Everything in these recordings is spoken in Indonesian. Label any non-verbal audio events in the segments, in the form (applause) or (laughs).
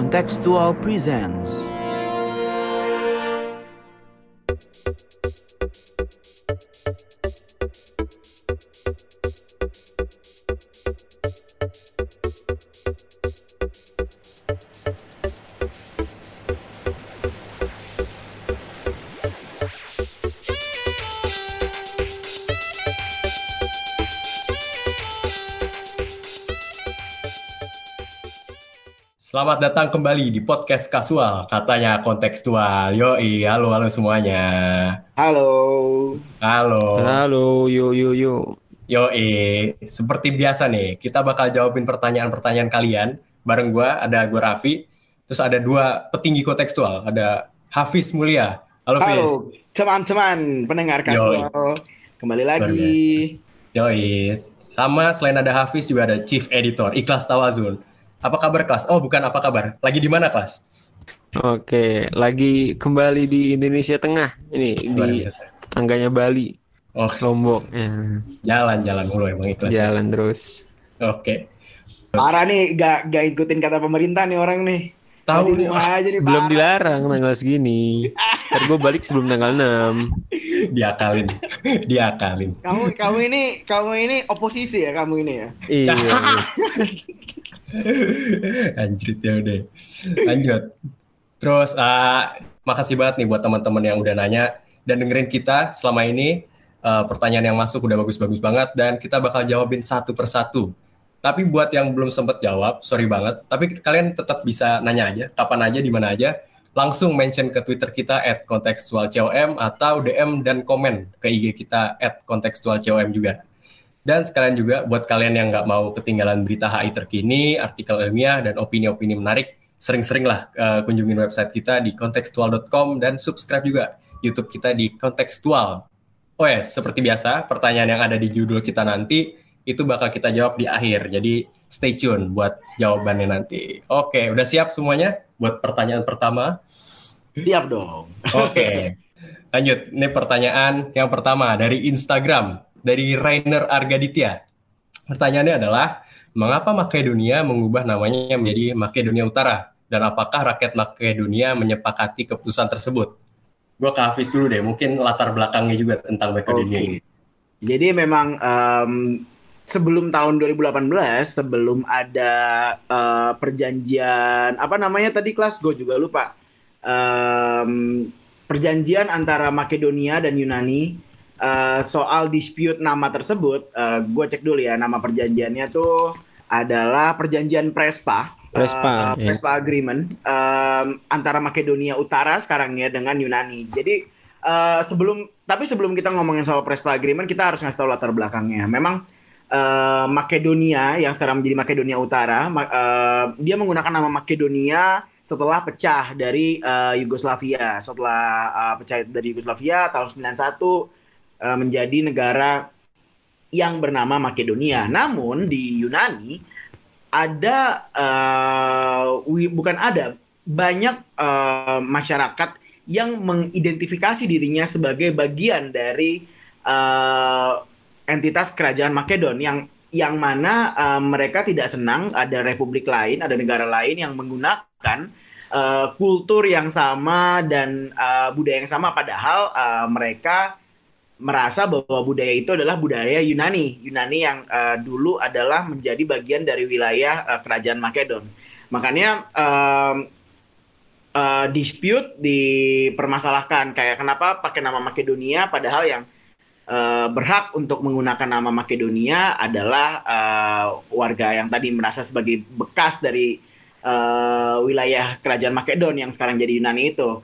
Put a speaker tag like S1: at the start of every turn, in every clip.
S1: Contextual presents
S2: Selamat datang kembali di podcast kasual, katanya kontekstual. Yoi, halo halo semuanya.
S3: Halo.
S2: Halo.
S4: Halo, yo yo yo.
S2: Yoi, seperti biasa nih, kita bakal jawabin pertanyaan-pertanyaan kalian. Bareng gua ada gua Raffi, terus ada dua petinggi kontekstual, ada Hafiz Mulia. Halo, Hafiz.
S3: Halo, teman-teman pendengar kasual. Kembali lagi.
S2: Yoi. Sama selain ada Hafiz juga ada Chief Editor Ikhlas Tawazun. Apa kabar kelas? Oh, bukan apa kabar. Lagi di mana kelas?
S4: Oke, lagi kembali di Indonesia Tengah. Ini
S2: Luar
S4: di
S2: biasa.
S4: tangganya Bali,
S2: Oh,
S4: Lombok. Ya,
S2: jalan-jalan mulu emang ikhlas.
S4: jalan terus.
S2: Oke.
S3: Parah nih, gak, gak ikutin kata pemerintah nih orang nih.
S2: Tahu nih,
S3: rumah aja nih,
S4: Belum
S3: parah.
S4: dilarang tanggal segini. Ntar gue balik sebelum tanggal 6. (laughs)
S2: diakalin. diakalin.
S3: Kamu kamu ini kamu ini oposisi ya kamu ini ya.
S4: Iya. (laughs) (laughs)
S2: Anjrit ya udah. Lanjut. Terus ah, makasih banget nih buat teman-teman yang udah nanya dan dengerin kita selama ini. Eh, pertanyaan yang masuk udah bagus-bagus banget dan kita bakal jawabin satu persatu. Tapi buat yang belum sempat jawab, sorry banget. Tapi kalian tetap bisa nanya aja, kapan aja, di mana aja. Langsung mention ke Twitter kita kontekstualcom atau DM dan komen ke IG kita kontekstualcom juga. Dan sekalian juga buat kalian yang nggak mau ketinggalan berita HI terkini, artikel ilmiah, dan opini-opini menarik, sering-sering lah eh, kunjungin website kita di kontekstual.com dan subscribe juga YouTube kita di kontekstual. Oh ya, seperti biasa, pertanyaan yang ada di judul kita nanti itu bakal kita jawab di akhir. Jadi stay tune buat jawabannya nanti. Oke, udah siap semuanya buat pertanyaan pertama?
S3: Siap dong.
S2: Oke. (laughs) Lanjut, ini pertanyaan yang pertama dari Instagram, dari Rainer Argaditya. Pertanyaannya adalah, mengapa Makedonia mengubah namanya menjadi Makedonia Utara? Dan apakah rakyat Makedonia menyepakati keputusan tersebut? Gue ke Hafiz dulu deh, mungkin latar belakangnya juga tentang Makedonia ini.
S3: Oke. Jadi memang em, sebelum tahun 2018, sebelum ada eh, perjanjian apa namanya tadi kelas gue juga lupa. Em, perjanjian antara Makedonia dan Yunani eh, soal dispute nama tersebut, gue cek dulu ya nama perjanjiannya tuh adalah perjanjian Prespa.
S4: Prespa,
S3: eh,
S4: ya.
S3: Prespa Agreement em, antara Makedonia Utara sekarang ya dengan Yunani. Jadi eh, sebelum tapi sebelum kita ngomongin soal Prespa Agreement, kita harus ngasih tahu latar belakangnya. Memang eh, Makedonia yang sekarang menjadi Makedonia Utara, ma- eh, dia menggunakan nama Makedonia setelah pecah dari eh, Yugoslavia. Setelah eh, pecah dari Yugoslavia tahun 91 eh, menjadi negara yang bernama Makedonia. Namun di Yunani ada wi- bukan ada banyak eh, masyarakat yang mengidentifikasi dirinya sebagai bagian dari eh, entitas kerajaan Makedon yang yang mana eh, mereka tidak senang ada republik lain, ada negara lain yang menggunakan eh, kultur yang sama dan eh, budaya yang sama padahal eh, mereka merasa bahwa budaya itu adalah budaya Yunani. Yunani yang eh, dulu adalah menjadi bagian dari wilayah eh, kerajaan Makedon. Makanya em, eh, dispute dipermasalahkan kayak kenapa pakai nama Makedonia padahal yang eh, berhak untuk menggunakan nama Makedonia adalah eh, warga yang tadi merasa sebagai bekas dari eh, wilayah kerajaan Makedon yang sekarang jadi Yunani itu.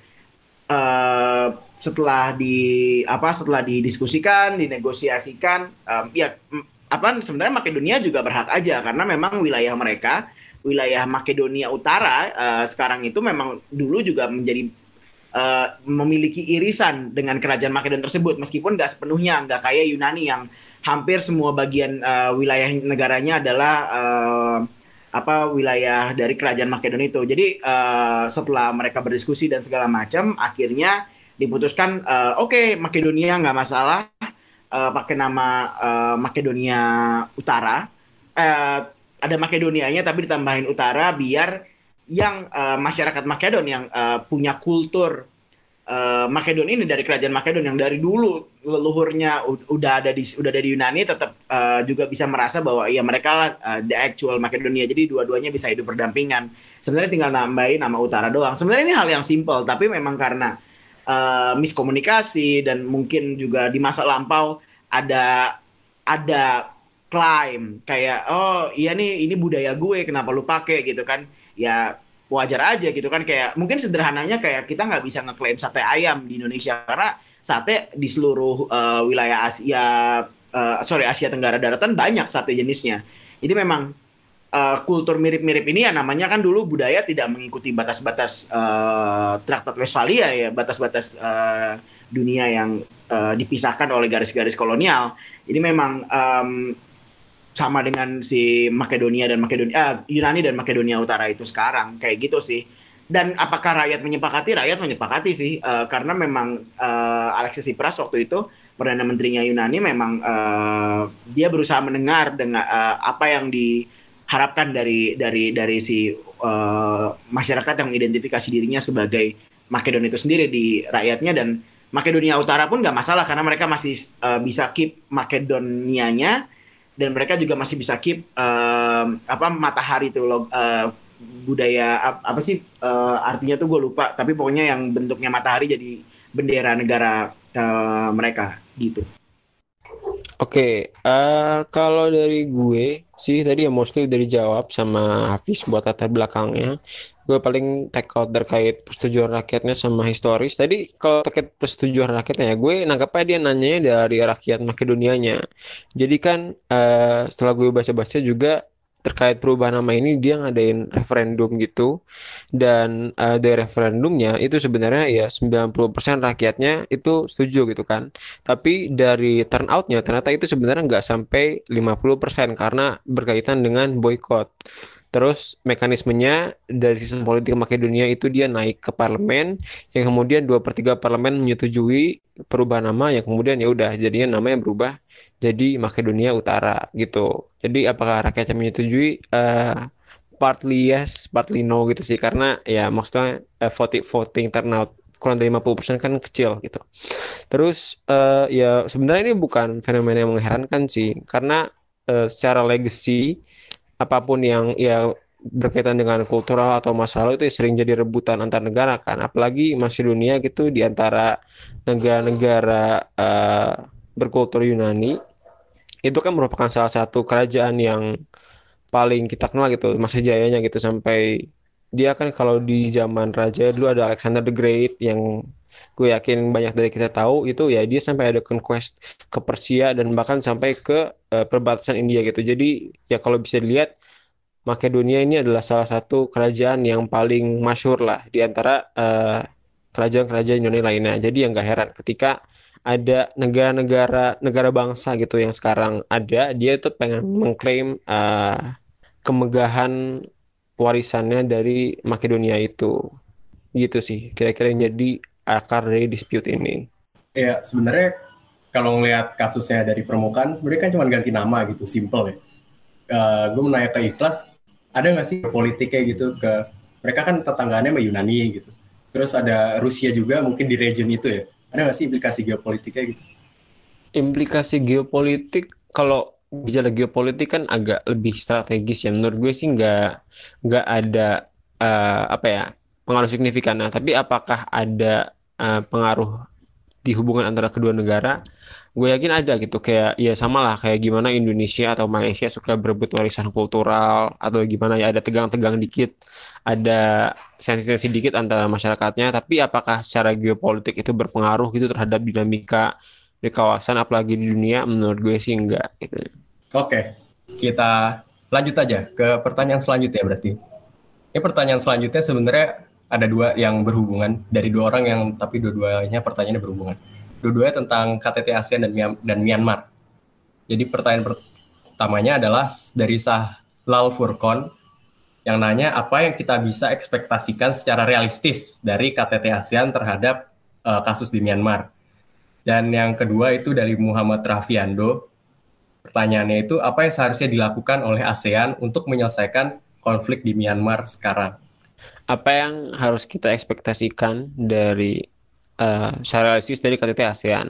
S3: Eh, setelah di apa setelah didiskusikan, dinegosiasikan, em, ya apa sebenarnya Makedonia juga berhak aja karena memang wilayah mereka, wilayah Makedonia Utara eh, sekarang itu memang dulu juga menjadi eh, memiliki irisan dengan kerajaan Makedon tersebut meskipun nggak sepenuhnya nggak kayak Yunani yang hampir semua bagian eh, wilayah negaranya adalah eh, apa wilayah dari kerajaan Makedon itu. Jadi eh, setelah mereka berdiskusi dan segala macam, akhirnya diputuskan eh, oke Makedonia nggak masalah eh, pakai nama eh, Makedonia Utara. Eh, ada Makedonianya tapi ditambahin Utara biar yang uh, masyarakat Makedon yang uh, punya kultur uh, Makedon ini dari kerajaan Makedon yang dari dulu leluhurnya udah ada di udah ada di Yunani tetap uh, juga bisa merasa bahwa ya mereka uh, the actual Makedonia. Jadi dua-duanya bisa hidup berdampingan. Sebenarnya tinggal nambahin nama utara doang. Sebenarnya ini hal yang simple tapi memang karena uh, miskomunikasi dan mungkin juga di masa lampau ada ada klaim kayak oh iya nih ini budaya gue kenapa lu pakai gitu kan. Ya wajar aja gitu kan. Kayak mungkin sederhananya kayak kita nggak bisa ngeklaim sate ayam di Indonesia karena sate di seluruh uh, wilayah Asia uh, sorry Asia Tenggara daratan banyak sate jenisnya. Jadi memang uh, kultur mirip-mirip ini ya namanya kan dulu budaya tidak mengikuti batas-batas uh, Traktat Westphalia ya batas-batas uh, dunia yang uh, dipisahkan oleh garis-garis kolonial. Ini memang um, sama dengan si Makedonia dan Makedonia uh, Yunani dan Makedonia Utara itu sekarang kayak gitu sih. Dan apakah rakyat menyepakati? Rakyat menyepakati sih uh, karena memang uh, Alexis Tsipras waktu itu perdana menterinya Yunani memang uh, dia berusaha mendengar dengan uh, apa yang diharapkan dari dari dari si uh, masyarakat yang mengidentifikasi dirinya sebagai Makedonia itu sendiri di rakyatnya dan Makedonia Utara pun nggak masalah karena mereka masih uh, bisa keep Makedonianya dan mereka juga masih bisa keep uh, apa matahari itu uh, budaya apa, apa sih uh, artinya tuh gue lupa tapi pokoknya yang bentuknya matahari jadi bendera negara uh, mereka gitu.
S4: Oke, okay, uh, kalau dari gue sih tadi ya mostly udah dijawab sama Hafiz buat latar belakangnya. Gue paling out terkait persetujuan rakyatnya sama historis. Tadi kalau terkait persetujuan rakyatnya ya gue nangkapnya dia nanyanya dari rakyat Makedonianya. Jadi kan uh, setelah gue baca-baca juga terkait perubahan nama ini dia ngadain referendum gitu. Dan uh, dari referendumnya itu sebenarnya ya 90% rakyatnya itu setuju gitu kan. Tapi dari turnoutnya ternyata itu sebenarnya nggak sampai 50% karena berkaitan dengan boykot Terus mekanismenya dari sistem politik Makedonia itu dia naik ke parlemen, yang kemudian dua per tiga parlemen menyetujui perubahan nama, yang kemudian ya udah jadinya namanya berubah jadi Makedonia Utara gitu. Jadi apakah rakyatnya menyetujui? Uh, partly yes, partly no gitu sih, karena ya maksudnya uh, voting voting turnout kurang dari 50% kan kecil gitu. Terus uh, ya sebenarnya ini bukan fenomena yang mengherankan sih, karena uh, secara legacy apa pun yang ya berkaitan dengan kultural atau masa lalu itu sering jadi rebutan antar negara kan. Apalagi Macedonia gitu di antara negara-negara uh, berkultur Yunani itu kan merupakan salah satu kerajaan yang paling kita kenal gitu masa jayanya gitu. Sampai dia kan kalau di zaman raja dulu ada Alexander the Great yang gue yakin banyak dari kita tahu itu ya dia sampai ada conquest ke Persia dan bahkan sampai ke uh, perbatasan India gitu jadi ya kalau bisa dilihat Makedonia ini adalah salah satu kerajaan yang paling masyur lah di antara uh, kerajaan-kerajaan Yunani lainnya. Jadi yang gak heran ketika ada negara-negara negara bangsa gitu yang sekarang ada, dia itu pengen mengklaim uh, kemegahan warisannya dari Makedonia itu. Gitu sih, kira-kira jadi akar dari dispute ini.
S2: Ya, sebenarnya kalau ngelihat kasusnya dari permukaan, sebenarnya kan cuma ganti nama gitu, simple ya. Uh, gue menanya ke Ikhlas, ada nggak sih politiknya gitu ke mereka kan tetanggaannya sama Yunani gitu. Terus ada Rusia juga mungkin di region itu ya. Ada nggak sih implikasi geopolitiknya gitu?
S4: Implikasi geopolitik kalau bicara geopolitik kan agak lebih strategis ya. Menurut gue sih nggak nggak ada uh, apa ya pengaruh signifikan. Nah, tapi apakah ada uh, pengaruh di hubungan antara kedua negara? gue yakin ada gitu. Kayak ya sama lah kayak gimana Indonesia atau Malaysia suka berebut warisan kultural atau gimana ya ada tegang-tegang dikit ada sensi-sensi dikit antara masyarakatnya tapi apakah secara geopolitik itu berpengaruh gitu terhadap dinamika di kawasan apalagi di dunia? Menurut gue sih enggak gitu.
S2: Oke kita lanjut aja ke pertanyaan selanjutnya berarti. Ini pertanyaan selanjutnya sebenarnya ada dua yang berhubungan dari dua orang yang tapi dua-duanya pertanyaannya berhubungan dua-duanya tentang KTT ASEAN dan, dan Myanmar. Jadi pertanyaan pertamanya adalah dari Sah Lal Furkon yang nanya apa yang kita bisa ekspektasikan secara realistis dari KTT ASEAN terhadap uh, kasus di Myanmar. Dan yang kedua itu dari Muhammad Rafiando. Pertanyaannya itu apa yang seharusnya dilakukan oleh ASEAN untuk menyelesaikan konflik di Myanmar sekarang?
S4: Apa yang harus kita ekspektasikan dari uh, secara realistis dari KTT ASEAN?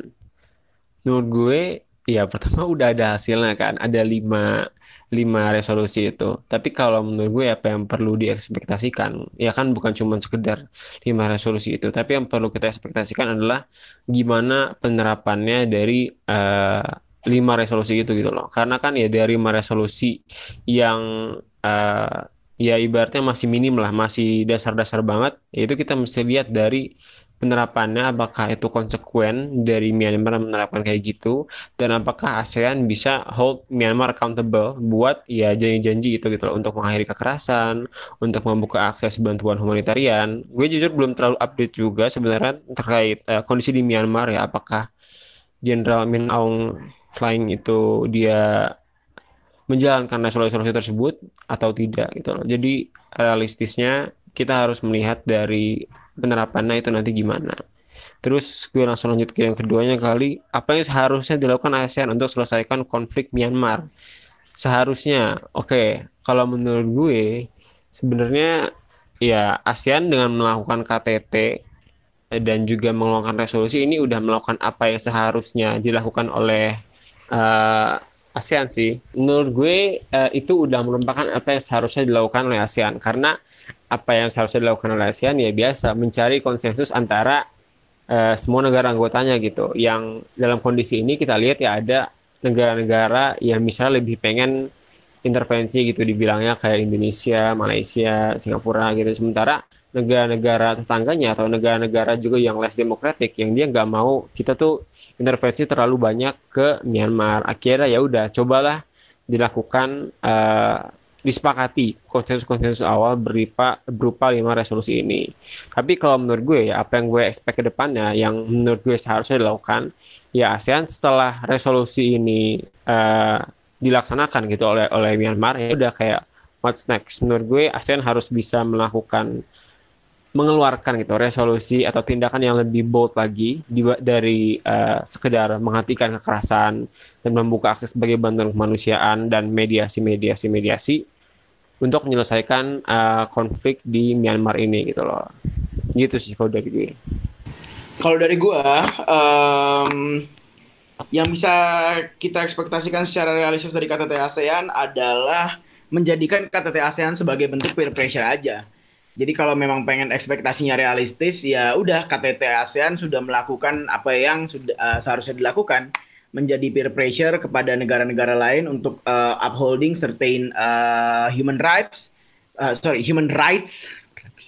S4: Menurut gue, ya pertama (laughs) udah ada hasilnya kan, ada lima lima resolusi itu. Tapi kalau menurut gue apa yang perlu diekspektasikan, ya kan bukan cuma sekedar lima resolusi itu, tapi yang perlu kita ekspektasikan adalah gimana penerapannya dari uh, lima resolusi itu gitu loh. Karena kan ya dari lima resolusi yang uh, ya ibaratnya masih minim lah, masih dasar-dasar banget, itu kita mesti lihat dari penerapannya apakah itu konsekuen dari Myanmar menerapkan kayak gitu dan apakah ASEAN bisa hold Myanmar accountable buat ya janji-janji itu gitu loh untuk mengakhiri kekerasan, untuk membuka akses bantuan humanitarian. Gue jujur belum terlalu update juga sebenarnya terkait uh, kondisi di Myanmar ya apakah Jenderal Min Aung Hlaing itu dia menjalankan resolusi-resolusi tersebut atau tidak gitu loh. Jadi realistisnya kita harus melihat dari penerapannya itu nanti gimana. Terus gue langsung lanjut ke yang keduanya kali, apa yang seharusnya dilakukan ASEAN untuk selesaikan konflik Myanmar? Seharusnya, oke, okay, kalau menurut gue sebenarnya ya ASEAN dengan melakukan KTT dan juga mengeluarkan resolusi ini udah melakukan apa yang seharusnya dilakukan oleh uh, ASEAN sih. Menurut gue uh, itu udah merupakan apa yang seharusnya dilakukan oleh ASEAN karena apa yang seharusnya dilakukan oleh ASEAN ya biasa mencari konsensus antara uh, semua negara anggotanya gitu. Yang dalam kondisi ini kita lihat ya ada negara-negara yang misalnya lebih pengen intervensi gitu dibilangnya kayak Indonesia, Malaysia, Singapura gitu. Sementara negara-negara tetangganya atau negara-negara juga yang less demokratik yang dia nggak mau kita tuh intervensi terlalu banyak ke Myanmar. Akhirnya ya udah cobalah dilakukan uh, disepakati konsensus-konsensus awal berupa berupa lima resolusi ini. Tapi kalau menurut gue ya apa yang gue expect ke depannya yang menurut gue seharusnya dilakukan ya ASEAN setelah resolusi ini uh, dilaksanakan gitu oleh oleh Myanmar ya udah kayak what's next. Menurut gue ASEAN harus bisa melakukan mengeluarkan gitu resolusi atau tindakan yang lebih bold lagi dari uh, sekedar menghentikan kekerasan dan membuka akses sebagai bantuan kemanusiaan dan mediasi-mediasi mediasi untuk menyelesaikan uh, konflik di Myanmar ini gitu loh. Gitu sih kalau dari gue.
S3: Kalau dari gue, um, yang bisa kita ekspektasikan secara realistis dari KTT ASEAN adalah menjadikan KTT ASEAN sebagai bentuk peer pressure aja jadi kalau memang pengen ekspektasinya realistis ya udah KTT ASEAN sudah melakukan apa yang sudah uh, seharusnya dilakukan menjadi peer pressure kepada negara-negara lain untuk uh, upholding certain uh, human rights uh, sorry human rights.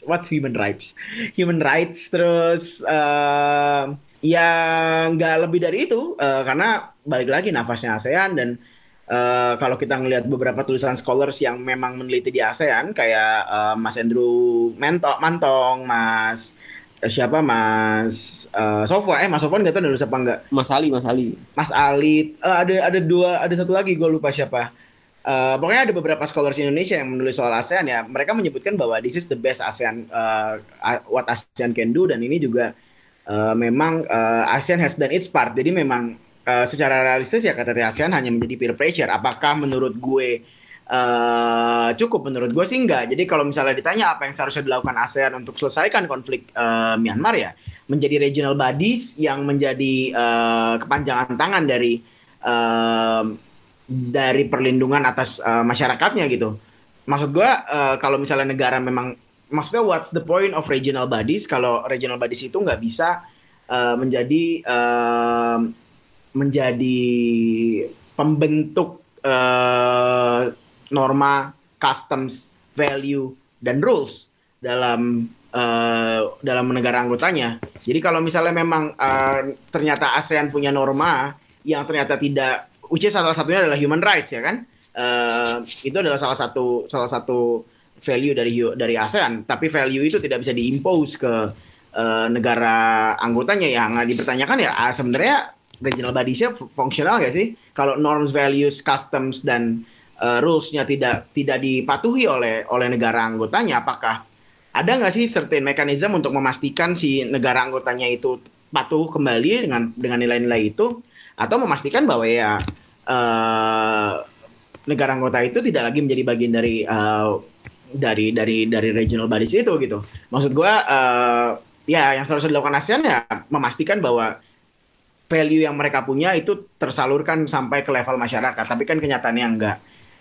S3: What's human rights? Human rights terus uh, ya nggak lebih dari itu uh, karena balik lagi nafasnya ASEAN dan Uh, kalau kita ngelihat beberapa tulisan scholars yang memang meneliti di ASEAN kayak uh, Mas Andrew Mento Mantong, Mas uh, siapa? Mas uh, Sofwa eh Mas Sofwan nggak tahu nulis apa enggak
S4: Mas Ali Mas Ali.
S3: Mas Ali. Uh, ada ada dua ada satu lagi gue lupa siapa. Uh, pokoknya ada beberapa scholars Indonesia yang menulis soal ASEAN ya. Mereka menyebutkan bahwa this is the best ASEAN uh, what ASEAN can do dan ini juga uh, memang uh, ASEAN has done its part. Jadi memang uh, secara realistis ya KTT ASEAN hanya menjadi peer pressure. Apakah menurut gue uh, cukup? Menurut gue sih enggak. Jadi kalau misalnya ditanya apa yang seharusnya dilakukan ASEAN untuk selesaikan konflik uh, Myanmar ya, menjadi regional bodies yang menjadi uh, kepanjangan tangan dari uh, dari perlindungan atas uh, masyarakatnya gitu. Maksud gue uh, kalau misalnya negara memang maksudnya what's the point of regional bodies kalau regional bodies itu nggak bisa uh, menjadi uh, menjadi pembentuk uh, norma, customs, value dan rules dalam uh, dalam negara anggotanya. Jadi kalau misalnya memang uh, ternyata ASEAN punya norma yang ternyata tidak, which is salah satunya adalah human rights ya kan, uh, itu adalah salah satu salah satu value dari dari ASEAN. Tapi value itu tidak bisa diimpose ke uh, negara anggotanya yang dipertanyakan ya sebenarnya regional bodiesnya fungsional gak sih? Kalau norms, values, customs dan uh, rules-nya tidak tidak dipatuhi oleh oleh negara anggotanya, apakah ada nggak sih certain mekanisme untuk memastikan si negara anggotanya itu patuh kembali dengan dengan nilai-nilai itu atau memastikan bahwa ya uh, negara anggota itu tidak lagi menjadi bagian dari uh, dari dari dari regional bodies itu gitu. Maksud gue uh, ya yang seharusnya dilakukan ASEAN ya memastikan bahwa value yang mereka punya itu tersalurkan sampai ke level masyarakat. Tapi kan kenyataannya enggak.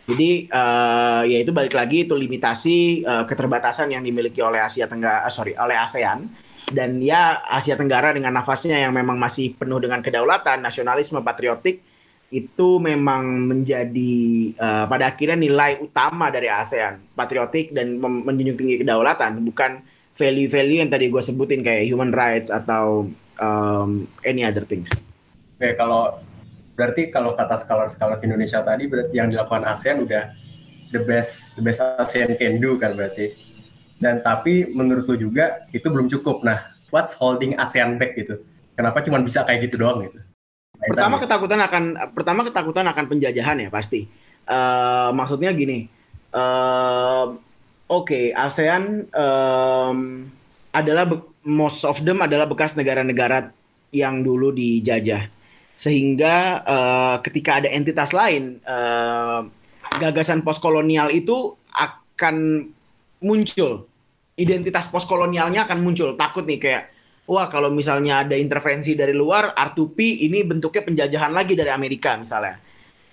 S3: Jadi uh, ya itu balik lagi itu limitasi uh, keterbatasan yang dimiliki oleh Asia Tenggara, uh, sorry oleh ASEAN dan ya Asia Tenggara dengan nafasnya yang memang masih penuh dengan kedaulatan, nasionalisme, patriotik itu memang menjadi uh, pada akhirnya nilai utama dari ASEAN, patriotik dan menjunjung tinggi kedaulatan, bukan value-value yang tadi gue sebutin kayak human rights atau um, any other things.
S2: Oke, kalau berarti kalau kata scholar-scholar Indonesia tadi berarti yang dilakukan ASEAN udah the best the best ASEAN can do kan berarti. Dan tapi menurut lo juga itu belum cukup. Nah, what's holding ASEAN back gitu? Kenapa cuma bisa kayak gitu doang gitu?
S3: Pertama ketakutan akan pertama ketakutan akan penjajahan ya pasti. Uh, maksudnya gini, uh, oke okay, ASEAN um, adalah most of them adalah bekas negara-negara yang dulu dijajah, sehingga uh, ketika ada entitas lain, uh, gagasan postkolonial itu akan muncul, identitas postkolonialnya akan muncul. Takut nih kayak wah kalau misalnya ada intervensi dari luar, R2P ini bentuknya penjajahan lagi dari Amerika misalnya.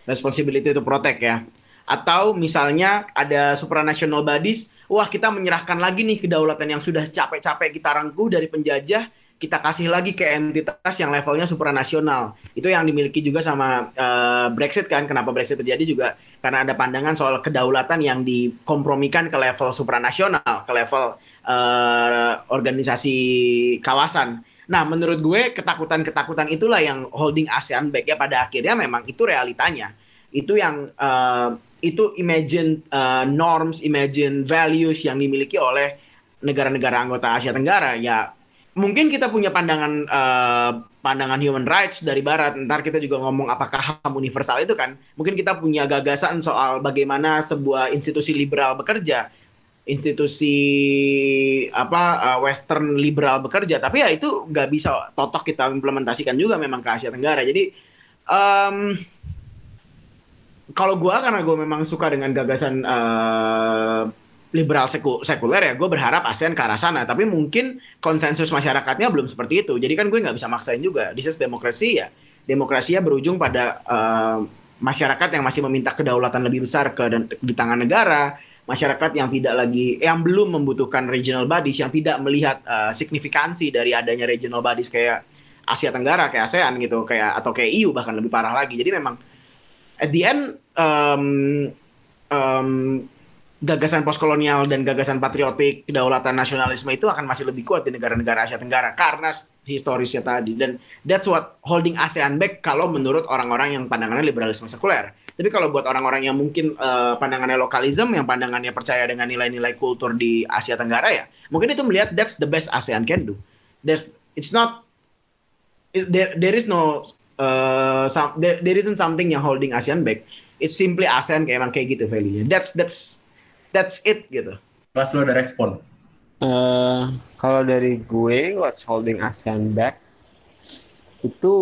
S3: Responsibility to protect ya. Atau misalnya ada supranational bodies, wah kita menyerahkan lagi nih kedaulatan yang sudah capek-capek kita rangkuh dari penjajah, kita kasih lagi ke entitas yang levelnya supranasional. Itu yang dimiliki juga sama uh, Brexit kan. Kenapa Brexit terjadi juga karena ada pandangan soal kedaulatan yang dikompromikan ke level supranasional, ke level uh, organisasi kawasan. Nah, menurut gue ketakutan-ketakutan itulah yang holding ASEAN back ya pada akhirnya memang itu realitanya. Itu yang uh, itu imagine uh, norms, imagine values yang dimiliki oleh negara-negara anggota Asia Tenggara. Ya, mungkin kita punya pandangan uh, pandangan human rights dari barat. Ntar kita juga ngomong apakah HAM universal itu kan. Mungkin kita punya gagasan soal bagaimana sebuah institusi liberal bekerja institusi apa uh, Western liberal bekerja, tapi ya itu nggak bisa totok kita implementasikan juga memang ke Asia Tenggara. Jadi um, kalau gue karena gue memang suka dengan gagasan uh, liberal seku sekuler ya, gue berharap ASEAN ke arah sana. Tapi mungkin konsensus masyarakatnya belum seperti itu. Jadi kan gue nggak bisa maksain juga. This is demokrasi ya. Demokrasi ya berujung pada uh, masyarakat yang masih meminta kedaulatan lebih besar ke di tangan negara masyarakat yang tidak lagi yang belum membutuhkan regional bodies yang tidak melihat uh, signifikansi dari adanya regional bodies kayak Asia Tenggara kayak ASEAN gitu kayak atau kayak EU bahkan lebih parah lagi jadi memang at the end um, um, gagasan postkolonial dan gagasan patriotik kedaulatan nasionalisme itu akan masih lebih kuat di negara-negara Asia Tenggara karena historisnya tadi dan that's what holding ASEAN back kalau menurut orang-orang yang pandangannya liberalisme sekuler tapi kalau buat orang-orang yang mungkin uh, pandangannya lokalisme, yang pandangannya percaya dengan nilai-nilai kultur di Asia Tenggara ya, mungkin itu melihat that's the best ASEAN can do. There's, it's not, there, there is no, uh, some, there, there isn't something yang holding ASEAN back. It's simply ASEAN kayak emang kayak gitu value-nya. That's that's that's it gitu.
S2: Pas lo ada respon.
S4: Uh, kalau dari gue, what's holding ASEAN back? itu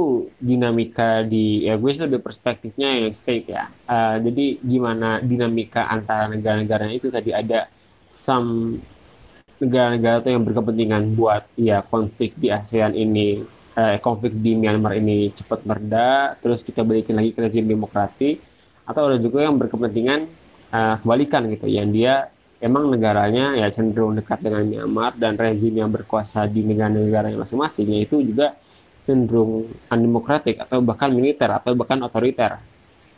S4: dinamika di ya gue sih lebih perspektifnya yang state ya uh, jadi gimana dinamika antara negara-negara itu tadi ada some negara-negara tuh yang berkepentingan buat ya konflik di ASEAN ini uh, konflik di Myanmar ini cepat mereda terus kita balikin lagi ke rezim demokratik atau ada juga yang berkepentingan uh, kebalikan gitu yang dia emang negaranya ya cenderung dekat dengan Myanmar dan rezim yang berkuasa di negara-negara yang masing-masing itu juga cenderung undemokratik atau bahkan militer atau bahkan otoriter.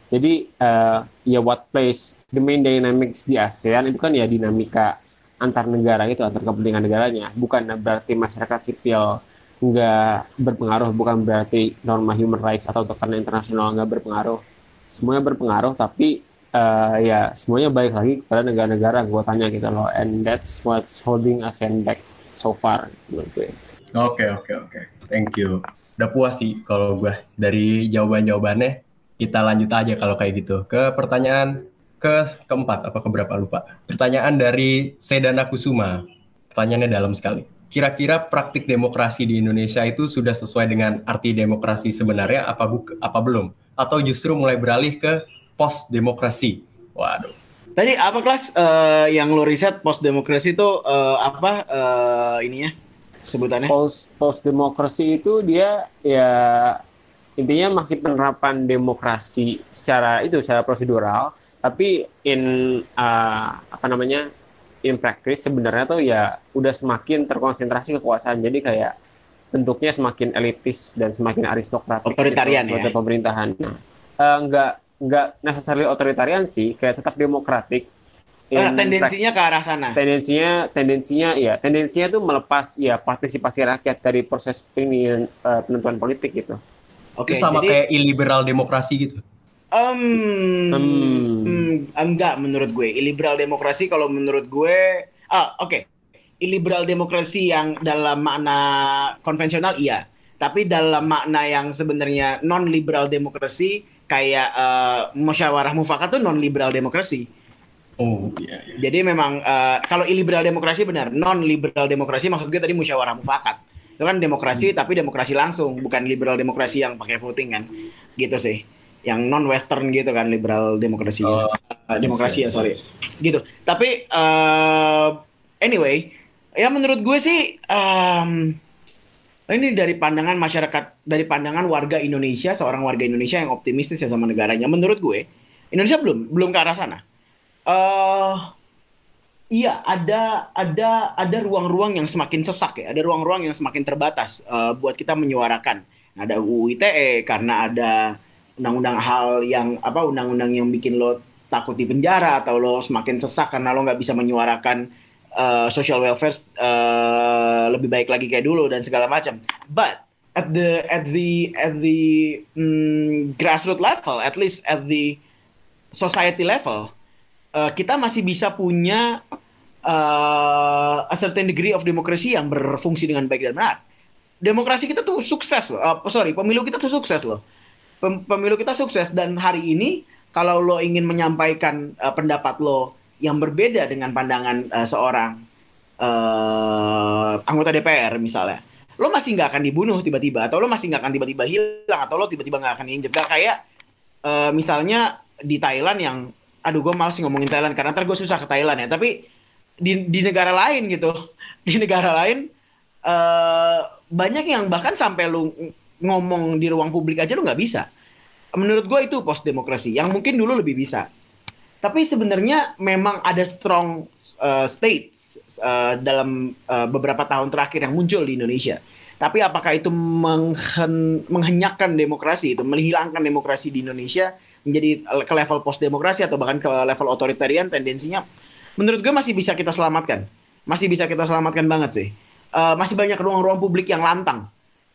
S4: Jadi uh, ya what place the main dynamics di ASEAN itu kan ya dinamika antar negara itu antar kepentingan negaranya. Bukan berarti masyarakat sipil nggak berpengaruh, bukan berarti norma human rights atau tekanan internasional nggak berpengaruh. Semuanya berpengaruh, tapi uh, ya semuanya baik lagi kepada negara-negara. Gue tanya gitu loh, and that's what's holding ASEAN back so far gue.
S2: Oke oke oke, thank you. Udah puas sih kalau gue dari jawaban-jawabannya. Kita lanjut aja kalau kayak gitu ke pertanyaan ke keempat apa keberapa lupa. Pertanyaan dari Sedana Kusuma. Pertanyaannya dalam sekali. Kira-kira praktik demokrasi di Indonesia itu sudah sesuai dengan arti demokrasi sebenarnya apa buk apa belum? Atau justru mulai beralih ke post demokrasi? Waduh.
S3: Tadi apa kelas eh, yang lo riset post demokrasi itu eh, apa eh, ininya sebutannya?
S4: Post post demokrasi itu dia ya intinya masih penerapan demokrasi secara itu secara prosedural, tapi in uh, apa namanya in practice sebenarnya tuh ya udah semakin terkonsentrasi kekuasaan. Jadi kayak bentuknya semakin elitis dan semakin aristokratik
S3: Otoritarian
S4: gitu,
S3: ya?
S4: pemerintahan. Nah, eh, nggak nggak necessarily otoritarian sih, kayak tetap demokratik. In
S3: tendensinya ke arah sana.
S4: tendensinya tendensinya ya tendensinya tuh melepas ya partisipasi rakyat dari proses pemilihan eh, penentuan politik gitu.
S3: Oke,
S2: itu sama
S3: jadi
S2: kayak illiberal demokrasi gitu.
S3: Em,
S4: Hmm.
S3: hmm, enggak menurut gue. Illiberal demokrasi kalau menurut gue ah oke. Illiberal demokrasi yang dalam makna konvensional iya. Tapi dalam makna yang sebenarnya non liberal demokrasi kayak eh, musyawarah mufakat tuh non liberal demokrasi.
S2: Oh iya. iya.
S3: Jadi memang eh, kalau illiberal demokrasi benar, non liberal demokrasi maksud gue tadi musyawarah mufakat. Itu kan demokrasi tapi demokrasi langsung, bukan liberal demokrasi yang pakai voting kan. Gitu sih. Yang non western gitu kan liberal demokrasi.
S2: Oh,
S3: Eh, demokrasi ya, sorry. Gitu. Tapi eh, anyway, ya menurut gue sih em, ini dari pandangan masyarakat, dari pandangan warga Indonesia, seorang warga Indonesia yang optimistis ya sama negaranya. Menurut gue, Indonesia belum belum ke arah sana. eh iya, ada ada ada ruang-ruang yang semakin sesak ya, ada ruang-ruang yang semakin terbatas eh, buat kita menyuarakan. Ada UU ITE karena ada undang-undang hal yang apa undang-undang yang bikin lo takut di penjara atau lo semakin sesak karena lo nggak bisa menyuarakan eh, social welfare eh, lebih baik lagi kayak dulu dan segala macam. But at the at the at the mm, grassroots level, at least at the society level, eh, kita masih bisa punya eh, a certain degree of democracy yang berfungsi dengan baik dan benar. Demokrasi kita tuh sukses loh. Eh, sorry, pemilu kita tuh sukses loh. Pem- Pemilu kita sukses dan hari ini kalau lo ingin menyampaikan eh, pendapat lo yang berbeda dengan pandangan eh, seorang eh, anggota DPR misalnya, lo masih nggak akan dibunuh tiba-tiba atau lo masih nggak akan tiba-tiba hilang atau lo tiba-tiba nggak akan diinjek. Gak kayak eh, misalnya di Thailand yang, aduh gue malas ngomongin Thailand karena ntar gue susah ke Thailand ya. Tapi di di negara lain gitu, (laughs) di negara lain eh banyak yang bahkan sampai lu ngomong di ruang publik aja lu nggak bisa. Menurut gue itu post demokrasi yang mungkin dulu lebih bisa. Tapi sebenarnya memang ada strong uh, states uh, dalam uh, beberapa tahun terakhir yang muncul di Indonesia. Tapi apakah itu menghen- menghenyakkan demokrasi itu, menghilangkan demokrasi di Indonesia menjadi ke level post demokrasi atau bahkan ke level otoritarian tendensinya menurut gue masih bisa kita selamatkan. Masih bisa kita selamatkan banget sih. Eh, masih banyak ruang-ruang publik yang lantang.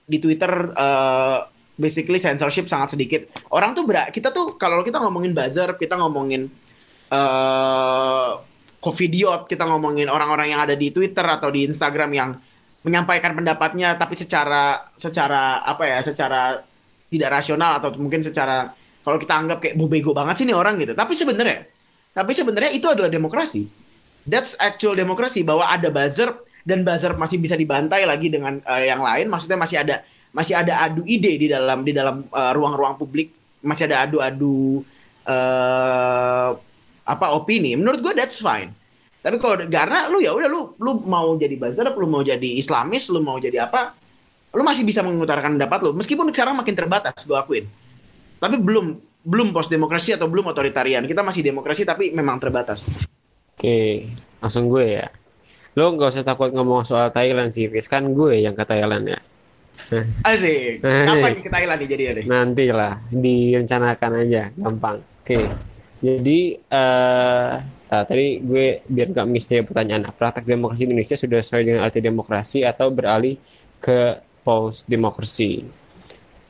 S3: Di Twitter eh, basically censorship sangat sedikit. Orang tuh berak kita tuh kalau kita ngomongin buzzer, kita ngomongin eh Covidiot, kita ngomongin orang-orang yang ada di Twitter atau di Instagram yang menyampaikan pendapatnya tapi secara secara apa ya, secara tidak rasional atau mungkin secara kalau kita anggap kayak "Bu, bego banget sih nih orang gitu. Tapi sebenarnya tapi sebenarnya itu adalah demokrasi. That's actual demokrasi bahwa ada buzzer dan buzzer masih bisa dibantai lagi dengan eh, yang lain. Maksudnya masih ada masih ada adu ide di dalam di dalam eh, ruang-ruang publik. Masih ada adu-adu eh apa opini. Menurut gue that's fine. Tapi kalau karena lu ya udah lu lu mau jadi buzzer, lu mau jadi Islamis, lu mau jadi apa, lu masih bisa mengutarakan pendapat lu. Meskipun sekarang makin terbatas, gue akuin. Tapi belum belum post demokrasi atau belum otoritarian. Kita masih demokrasi tapi memang terbatas.
S4: Oke, langsung gue ya. Lo nggak usah takut ngomong soal Thailand sih, Fis. Kan gue yang ke Thailand ya.
S3: Asik. (laughs) Kapan ke Thailand nih jadi deh?
S4: Nanti lah, direncanakan aja, gampang. Oke, jadi eh nah, tadi gue biar nggak miss ya pertanyaan, praktek demokrasi Indonesia sudah sesuai dengan arti demokrasi atau beralih ke post demokrasi?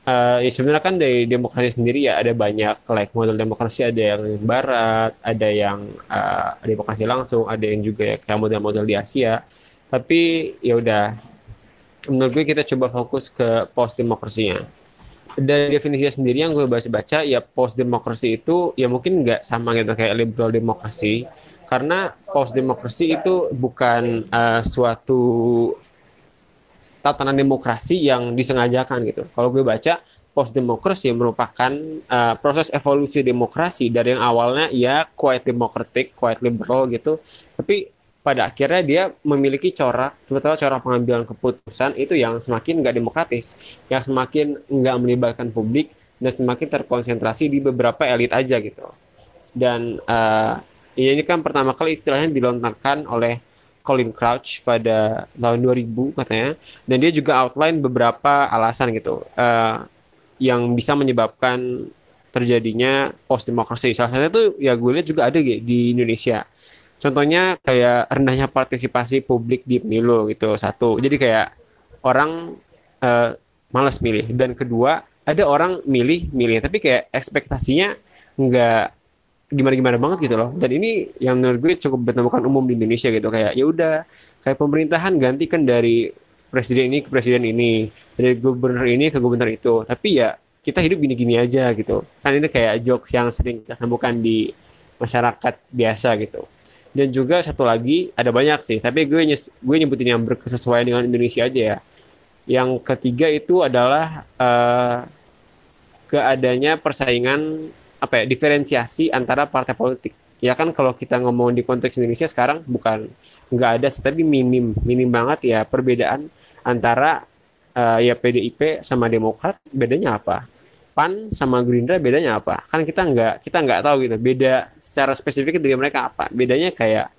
S4: Eh, ya sebenarnya kan dari demokrasi sendiri ya ada banyak like model demokrasi ada yang barat, ada yang eh, demokrasi langsung, ada yang juga ya kayak model-model di Asia. Tapi ya udah menurut gue kita coba fokus ke post demokrasinya. Dari definisinya sendiri yang gue baca-baca ya post demokrasi itu ya mungkin nggak sama gitu kayak liberal demokrasi karena post demokrasi itu bukan eh, suatu tatanan demokrasi yang disengajakan gitu. Kalau gue baca post demokrasi merupakan uh, proses evolusi demokrasi dari yang awalnya ya quite democratic, quite liberal gitu, tapi pada akhirnya dia memiliki corak, terutama corak pengambilan keputusan itu yang semakin nggak demokratis, yang semakin nggak melibatkan publik dan semakin terkonsentrasi di beberapa elit aja gitu. Dan uh, ini kan pertama kali istilahnya dilontarkan oleh Colin Crouch pada tahun 2000 katanya. Dan dia juga outline beberapa alasan gitu uh, yang bisa menyebabkan terjadinya post demokrasi salah satunya itu ya gue lihat juga ada di Indonesia. Contohnya kayak rendahnya partisipasi publik di pemilu gitu satu. Jadi kayak orang uh, malas milih. Dan kedua ada orang milih milih tapi kayak ekspektasinya nggak gimana gimana banget gitu loh. Dan ini yang menurut gue cukup ditemukan umum di Indonesia gitu. Kayak ya udah kayak pemerintahan gantikan dari presiden ini ke presiden ini dari gubernur ini ke gubernur itu. Tapi ya kita hidup gini-gini aja gitu. Kan ini kayak jokes yang sering kita temukan di masyarakat biasa gitu. Dan juga satu lagi ada banyak sih. Tapi gue nyes, gue nyebutin yang berkesesuaian dengan Indonesia aja ya. Yang ketiga itu adalah uh, keadanya persaingan apa ya diferensiasi antara partai politik. Ya kan kalau kita ngomong di konteks Indonesia sekarang bukan nggak ada tapi minim minim banget ya perbedaan antara uh, ya PDIP sama Demokrat bedanya apa? PAN sama Gerindra bedanya apa? Kan kita nggak kita nggak tahu gitu beda secara spesifik dari mereka apa. Bedanya kayak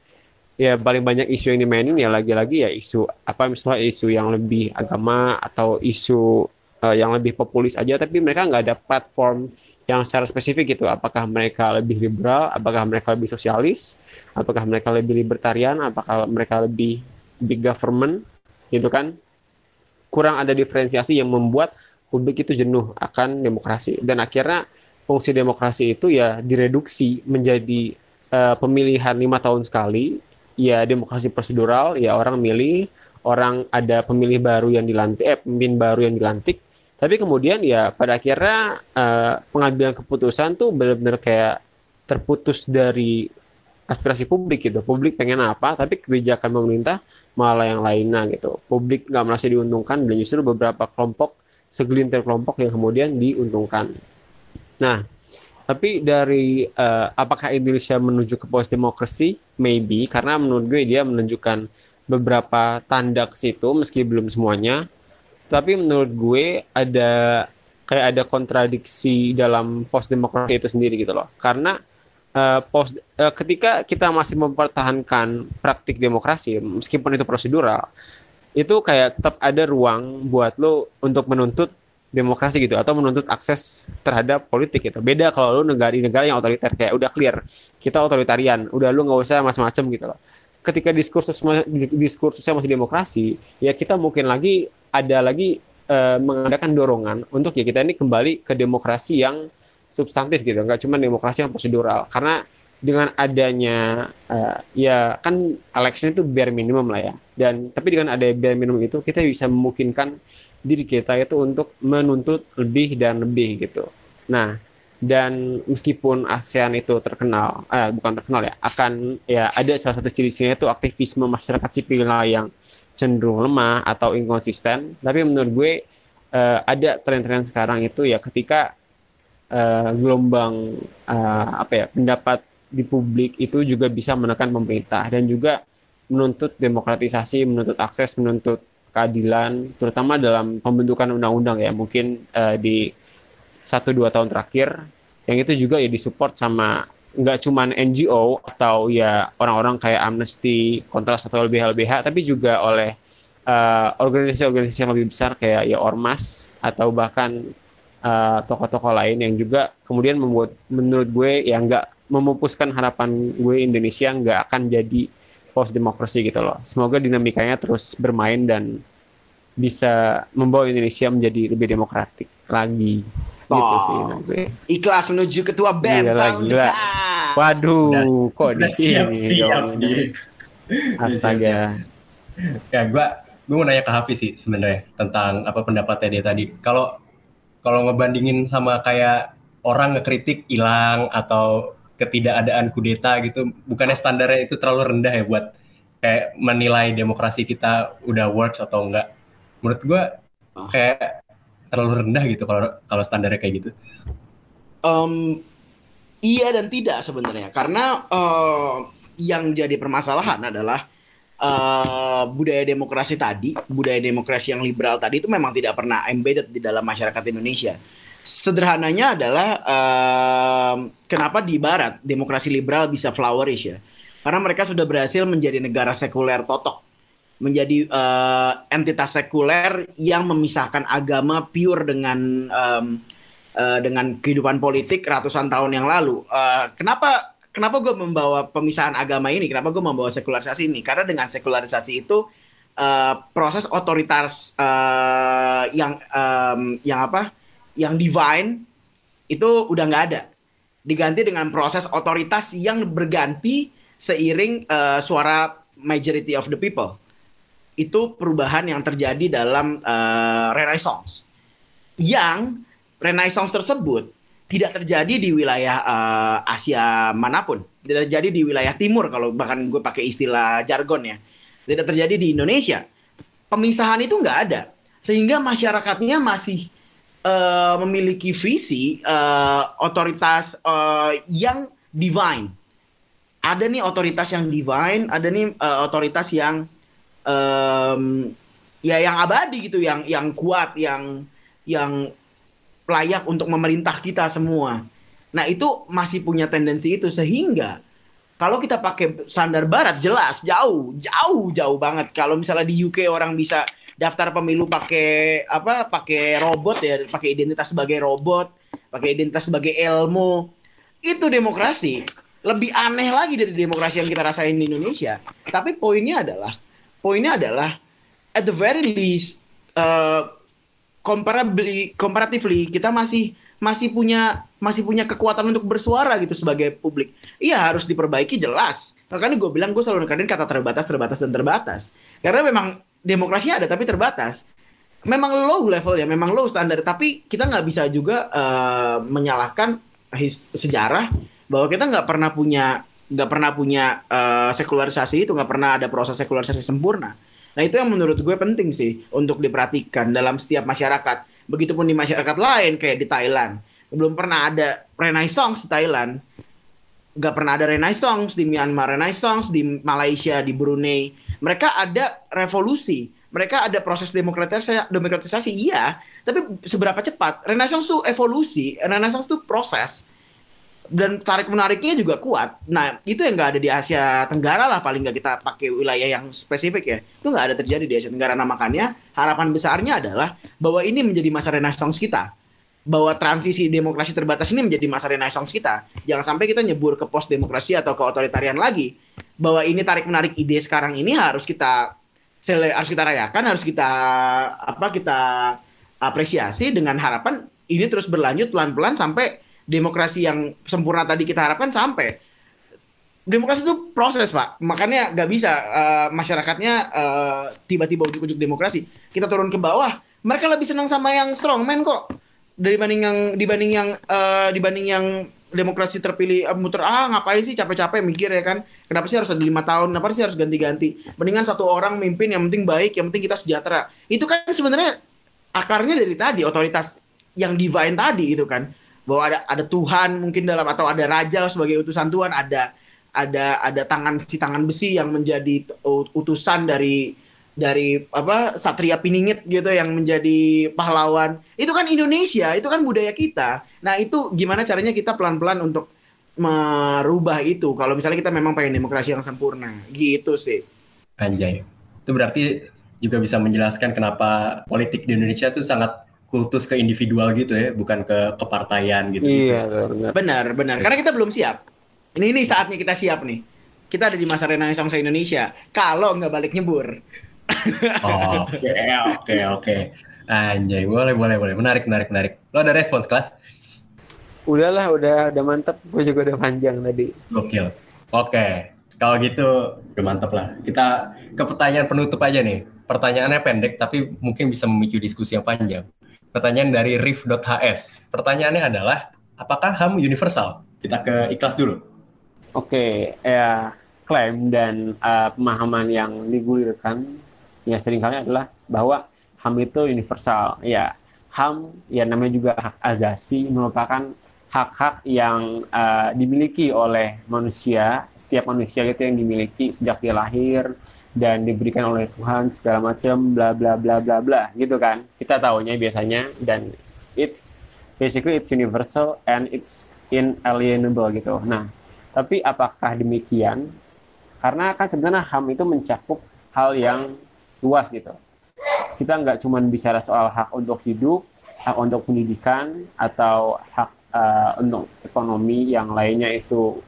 S4: ya paling banyak isu yang dimainin ya lagi-lagi ya isu apa misalnya isu yang lebih agama atau isu uh, yang lebih populis aja tapi mereka nggak ada platform yang secara spesifik gitu apakah mereka lebih liberal apakah mereka lebih sosialis apakah mereka lebih libertarian apakah mereka lebih big government gitu kan? Kurang ada diferensiasi yang membuat publik itu jenuh akan demokrasi. Dan akhirnya fungsi demokrasi itu ya direduksi menjadi uh, pemilihan lima tahun sekali ya demokrasi prosedural ya orang milih orang ada pemilih baru yang dilantik eh pemimpin baru yang dilantik tapi kemudian ya pada akhirnya uh, pengambilan keputusan tuh benar-benar kayak terputus dari aspirasi publik gitu. Publik pengen apa, tapi kebijakan pemerintah malah yang lainnya gitu. Publik nggak merasa diuntungkan dan justru beberapa kelompok, segelintir kelompok yang kemudian diuntungkan. Nah, tapi dari uh, apakah Indonesia menuju ke post demokrasi? Maybe, karena menurut gue dia menunjukkan beberapa tanda ke situ, meski belum semuanya tapi menurut gue ada kayak ada kontradiksi dalam post demokrasi itu sendiri gitu loh. Karena uh, post uh, ketika kita masih mempertahankan praktik demokrasi meskipun itu prosedural itu kayak tetap ada ruang buat lo untuk menuntut demokrasi gitu atau menuntut akses terhadap politik gitu. Beda kalau lo negara negara yang otoriter kayak udah clear kita otoritarian udah lo nggak usah macam-macam gitu loh. Ketika diskursus diskursusnya masih demokrasi ya kita mungkin lagi ada lagi uh, mengadakan dorongan untuk ya kita ini kembali ke demokrasi yang substantif gitu, nggak cuma demokrasi yang prosedural. Karena dengan adanya uh, ya kan election itu bare minimum lah ya. Dan tapi dengan ada bare minimum itu kita bisa memungkinkan diri kita itu untuk menuntut lebih dan lebih gitu. Nah, dan meskipun ASEAN itu terkenal, eh, bukan terkenal ya, akan ya ada salah satu ciri-cirinya itu aktivisme masyarakat sipil yang cenderung lemah atau inkonsisten. Tapi menurut gue uh, ada tren-tren sekarang itu ya ketika uh, gelombang uh, apa ya pendapat di publik itu juga bisa menekan pemerintah dan juga menuntut demokratisasi, menuntut akses, menuntut keadilan, terutama dalam pembentukan undang-undang ya. Mungkin uh, di satu dua tahun terakhir yang itu juga ya disupport sama nggak cuma NGO atau ya orang-orang kayak Amnesty, Kontras atau LBH LBH, tapi juga oleh eh, organisasi-organisasi uh, yang lebih besar kayak ya Ormas atau bahkan uh, tokoh-tokoh lain yang juga kemudian membuat menurut gue ya nggak memupuskan harapan gue Indonesia nggak akan jadi post demokrasi gitu loh. Semoga dinamikanya terus bermain dan bisa membawa Indonesia menjadi lebih demokratik lagi. Gitu sih gue.
S3: Ikhlas menuju ketua BEM
S4: gila, tahun gila. Waduh, udah, kok di sini siap,
S2: siap,
S4: Astaga.
S2: ya, gue gue mau nanya ke Hafiz sih sebenarnya tentang apa pendapatnya dia tadi. Kalau kalau ngebandingin sama kayak orang ngekritik hilang atau ketidakadaan kudeta gitu, bukannya standarnya itu terlalu rendah ya buat kayak menilai demokrasi kita udah works atau enggak. Menurut gue kayak terlalu rendah gitu kalau kalau standarnya kayak gitu?
S3: Um, iya dan tidak sebenarnya karena uh, yang jadi permasalahan adalah uh, budaya demokrasi tadi, budaya demokrasi yang liberal tadi itu memang tidak pernah embedded di dalam masyarakat Indonesia. Sederhananya adalah uh, kenapa di Barat demokrasi liberal bisa flourish ya? Karena mereka sudah berhasil menjadi negara sekuler totok, menjadi uh, entitas sekuler yang memisahkan agama pure dengan um, uh, dengan kehidupan politik ratusan tahun yang lalu. Uh, kenapa kenapa gue membawa pemisahan agama ini? Kenapa gue membawa sekularisasi ini? Karena dengan sekularisasi itu uh, proses otoritas uh, yang um, yang apa? Yang divine itu udah nggak ada. Diganti dengan proses otoritas yang berganti seiring uh, suara majority of the people. Itu perubahan yang terjadi dalam uh, Renaissance. Yang Renaissance tersebut tidak terjadi di wilayah uh, Asia mana pun, tidak terjadi di wilayah Timur kalau bahkan gue pakai istilah jargon ya, tidak terjadi di Indonesia. Pemisahan itu nggak ada, sehingga masyarakatnya masih uh, memiliki visi uh, otoritas uh, yang divine. Ada nih otoritas yang divine, ada nih uh, otoritas yang um, ya yang abadi gitu, yang yang kuat, yang yang layak untuk memerintah kita semua. Nah, itu masih punya tendensi itu sehingga kalau kita pakai standar barat jelas jauh, jauh, jauh banget. Kalau misalnya di UK orang bisa daftar pemilu pakai apa? pakai robot ya, pakai identitas sebagai robot, pakai identitas sebagai ilmu. Itu demokrasi. Lebih aneh lagi dari demokrasi yang kita rasain di Indonesia. Tapi poinnya adalah poinnya adalah at the very least uh, comparably comparatively kita masih masih punya masih punya kekuatan untuk bersuara gitu sebagai publik. Iya harus diperbaiki jelas. Makanya gue bilang gue selalu nekanin kata terbatas, terbatas dan terbatas. Karena memang demokrasinya ada tapi terbatas. Memang low level ya, memang low standar. Tapi kita nggak bisa juga uh, menyalahkan his, sejarah bahwa kita nggak pernah punya nggak pernah punya uh, sekularisasi itu nggak pernah ada proses sekularisasi sempurna Nah itu yang menurut gue penting sih untuk diperhatikan dalam setiap masyarakat. Begitupun di masyarakat lain kayak di Thailand. Belum pernah ada renaissance di Thailand. Gak pernah ada renaissance di Myanmar, renaissance di Malaysia, di Brunei. Mereka ada revolusi. Mereka ada proses demokratisasi, demokratisasi iya. Tapi seberapa cepat? Renaissance itu evolusi. Renaissance itu proses dan tarik menariknya juga kuat. Nah itu yang nggak ada di Asia Tenggara lah paling nggak kita pakai wilayah yang spesifik ya. Itu nggak ada terjadi di Asia Tenggara. Nah makanya harapan besarnya adalah bahwa ini menjadi masa renaissance kita. Bahwa transisi demokrasi terbatas ini menjadi masa renaissance kita. Jangan sampai kita nyebur ke post demokrasi atau ke otoritarian lagi. Bahwa ini tarik menarik ide sekarang ini harus kita harus kita rayakan, harus kita apa kita apresiasi dengan harapan ini terus berlanjut pelan-pelan sampai demokrasi yang sempurna tadi kita harapkan sampai demokrasi itu proses pak. Makanya nggak bisa uh, masyarakatnya uh, tiba-tiba ujuk-ujuk demokrasi. Kita turun ke bawah mereka lebih senang sama yang strongman kok. Dibanding yang dibanding yang uh, dibanding yang demokrasi terpilih uh, muter ah ngapain sih capek-capek mikir ya kan? Kenapa sih harus ada lima tahun? Kenapa sih harus ganti-ganti? Mendingan satu orang mimpin yang penting baik yang penting kita sejahtera. Itu kan sebenarnya akarnya dari tadi otoritas yang divine tadi itu kan bahwa ada ada Tuhan mungkin dalam atau ada raja sebagai utusan Tuhan. Ada ada ada tangan si tangan besi yang menjadi utusan dari dari apa satria piningit gitu yang menjadi pahlawan. Itu kan Indonesia itu kan budaya kita. Nah itu gimana caranya kita pelan pelan untuk merubah itu? Kalau misalnya kita memang pengen demokrasi yang sempurna gitu sih.
S2: Anjay. Itu berarti juga bisa menjelaskan kenapa politik di Indonesia itu sangat kultus ke individual gitu ya, bukan ke kepartaian gitu.
S4: Iya, benar.
S3: Benar, benar. Karena kita belum siap. Ini ini saatnya kita siap nih. Kita ada di masa renaissance Indonesia. Kalau nggak balik nyebur. (laughs)
S2: Oke, oke, oke. Anjay, boleh, boleh, boleh. Menarik, menarik, menarik. Lo ada respons kelas?
S4: Udahlah, udah udah mantep. Gue juga udah panjang tadi.
S2: Gokil. Oke, kalau gitu udah mantep lah. Kita ke pertanyaan penutup aja nih. Pertanyaannya pendek, tapi mungkin bisa memicu diskusi yang panjang. Pertanyaan dari riff.hs. Pertanyaannya adalah, apakah HAM universal? Kita ke ikhlas dulu.
S4: Oke, ya klaim dan uh, pemahaman yang digulirkan ya sering kali adalah bahwa HAM itu universal. Ya, HAM ya namanya juga hak azasi merupakan hak-hak yang uh, dimiliki oleh manusia, setiap manusia itu yang dimiliki sejak dia lahir dan diberikan oleh Tuhan segala macam bla bla bla bla bla gitu kan. Kita tahunya biasanya dan it's basically it's universal and it's inalienable gitu. Nah, tapi apakah demikian? Karena kan sebenarnya HAM itu mencakup hal yang luas gitu. Kita nggak cuma bicara soal hak untuk hidup, hak untuk pendidikan, atau hak uh, untuk ekonomi yang lainnya itu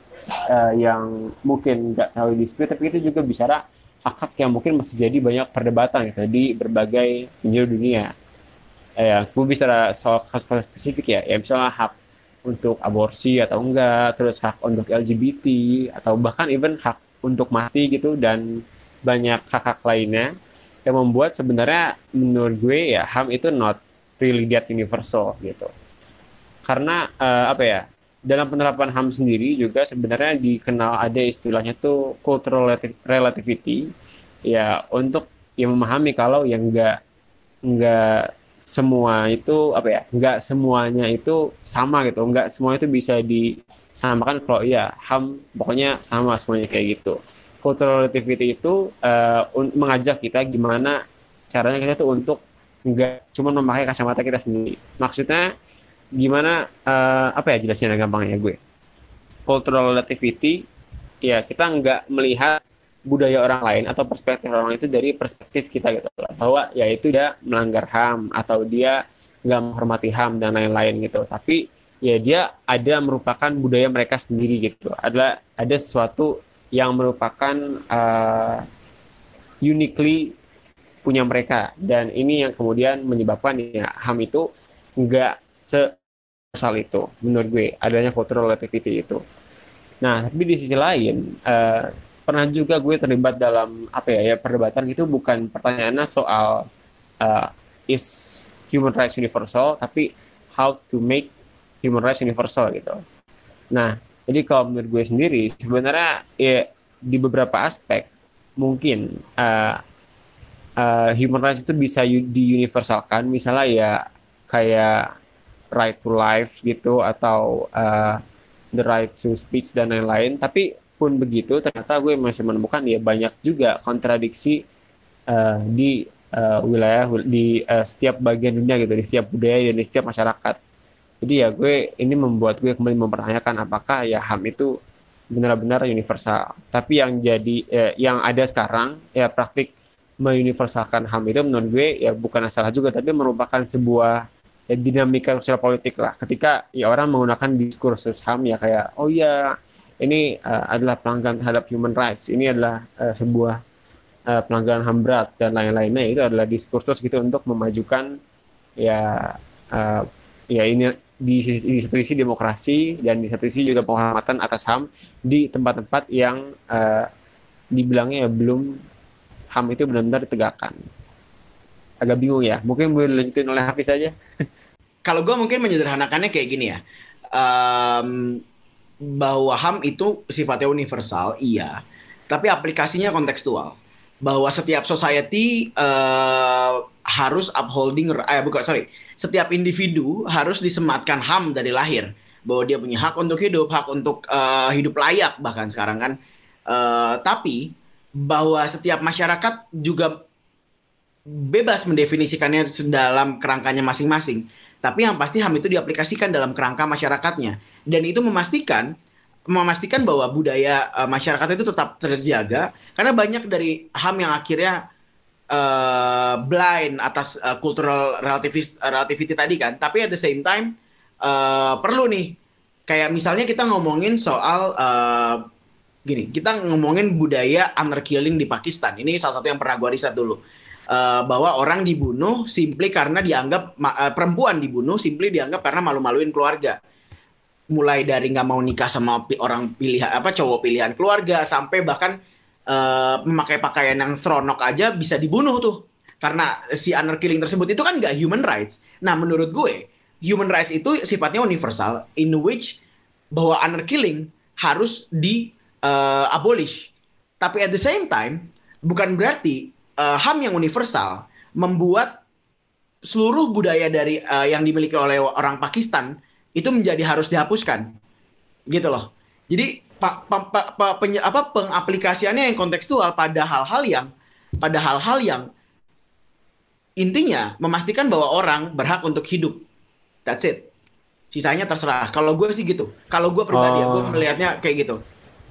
S4: uh, yang mungkin nggak terlalu dispute, tapi itu juga bicara hak-hak yang mungkin masih jadi banyak perdebatan gitu di berbagai penjuru dunia. Eh, ya, gue bisa soal kasus-kasus spesifik ya, ya misalnya hak untuk aborsi atau enggak, terus hak untuk LGBT atau bahkan even hak untuk mati gitu dan banyak hak-hak lainnya yang membuat sebenarnya menurut gue ya HAM itu not really that universal gitu. Karena uh, apa ya? Dalam penerapan HAM sendiri juga sebenarnya dikenal ada istilahnya tuh cultural relativity. Ya untuk yang memahami kalau yang enggak enggak semua itu apa ya nggak semuanya itu sama gitu. Nggak semua itu bisa disamakan kalau ya ham pokoknya sama semuanya kayak gitu. Cultural relativity itu uh, mengajak kita gimana caranya kita tuh untuk nggak cuma memakai kacamata kita sendiri. Maksudnya gimana uh, apa ya jelasnya gampangnya gue? Cultural relativity ya kita nggak melihat budaya orang lain atau perspektif orang lain itu dari perspektif kita gitu. Bahwa ya itu dia melanggar ham atau dia nggak menghormati ham dan lain-lain gitu. Tapi ya dia ada merupakan budaya mereka sendiri gitu. Ada ada sesuatu yang merupakan uh, uniquely punya mereka. Dan ini yang kemudian menyebabkan ya ham itu nggak sebesar itu menurut gue adanya cultural relativity itu nah tapi di sisi lain uh, pernah juga gue terlibat dalam apa ya ya perdebatan itu bukan pertanyaannya soal uh, is human rights universal tapi how to make human rights universal gitu. Nah, jadi kalau menurut gue sendiri sebenarnya ya di beberapa aspek mungkin uh, uh, human rights itu bisa diuniversalkan misalnya ya kayak right to life gitu atau uh, the right to speech dan lain-lain. Tapi pun begitu ternyata gue masih menemukan ya banyak juga kontradiksi uh, di uh, wilayah di uh, setiap bagian dunia gitu di setiap budaya dan di setiap masyarakat. Jadi ya gue ini membuat gue kembali mempertanyakan apakah ya HAM itu benar-benar universal. Tapi yang jadi eh, yang ada sekarang ya praktik menguniversalkan HAM itu menurut gue ya bukan salah juga tapi merupakan sebuah ya, dinamika sosial politik lah ketika ya orang menggunakan diskursus HAM ya kayak oh ya ini uh, adalah pelanggaran terhadap human rights. Ini adalah uh, sebuah uh, pelanggaran HAM berat dan lain-lainnya. Itu adalah diskursus gitu untuk memajukan ya uh, ya ini di, sisi, di satu sisi demokrasi dan di satu sisi juga penghormatan atas HAM di tempat-tempat yang uh, dibilangnya ya belum HAM itu benar-benar ditegakkan. Agak bingung ya. Mungkin boleh dilanjutin oleh Hafiz saja. (laughs)
S3: Kalau gue mungkin menyederhanakannya kayak gini ya. Um, bahwa HAM itu sifatnya universal, iya, tapi aplikasinya kontekstual. Bahwa setiap society uh, harus upholding, eh bukan sorry, setiap individu harus disematkan HAM dari lahir. Bahwa dia punya hak untuk hidup, hak untuk uh, hidup layak bahkan sekarang kan. Uh, tapi bahwa setiap masyarakat juga bebas mendefinisikannya dalam kerangkanya masing-masing. Tapi yang pasti HAM itu diaplikasikan dalam kerangka masyarakatnya. Dan itu memastikan memastikan bahwa budaya uh, masyarakat itu tetap terjaga. Karena banyak dari ham yang akhirnya uh, blind atas uh, cultural relativist, relativity tadi kan. Tapi at the same time uh, perlu nih kayak misalnya kita ngomongin soal uh, gini kita ngomongin budaya honor killing di Pakistan. Ini salah satu yang pernah gua riset dulu uh, bahwa orang dibunuh simply karena dianggap uh, perempuan dibunuh simply dianggap karena malu-maluin keluarga mulai dari nggak mau nikah sama orang pilihan apa cowok pilihan keluarga sampai bahkan uh, memakai pakaian yang seronok aja bisa dibunuh tuh karena si honor killing tersebut itu kan nggak human rights. Nah menurut gue human rights itu sifatnya universal in which bahwa honor killing harus di uh, abolish. Tapi at the same time bukan berarti uh, HAM yang universal membuat seluruh budaya dari uh, yang dimiliki oleh orang Pakistan itu menjadi harus dihapuskan, gitu loh. Jadi pa, pa, pa, pa, penye, apa pengaplikasiannya yang kontekstual pada hal-hal yang pada hal-hal yang intinya memastikan bahwa orang berhak untuk hidup. That's it. Sisanya terserah. Kalau gue sih gitu. Kalau gue pribadi ya,
S4: Oh.
S3: gue melihatnya kayak gitu.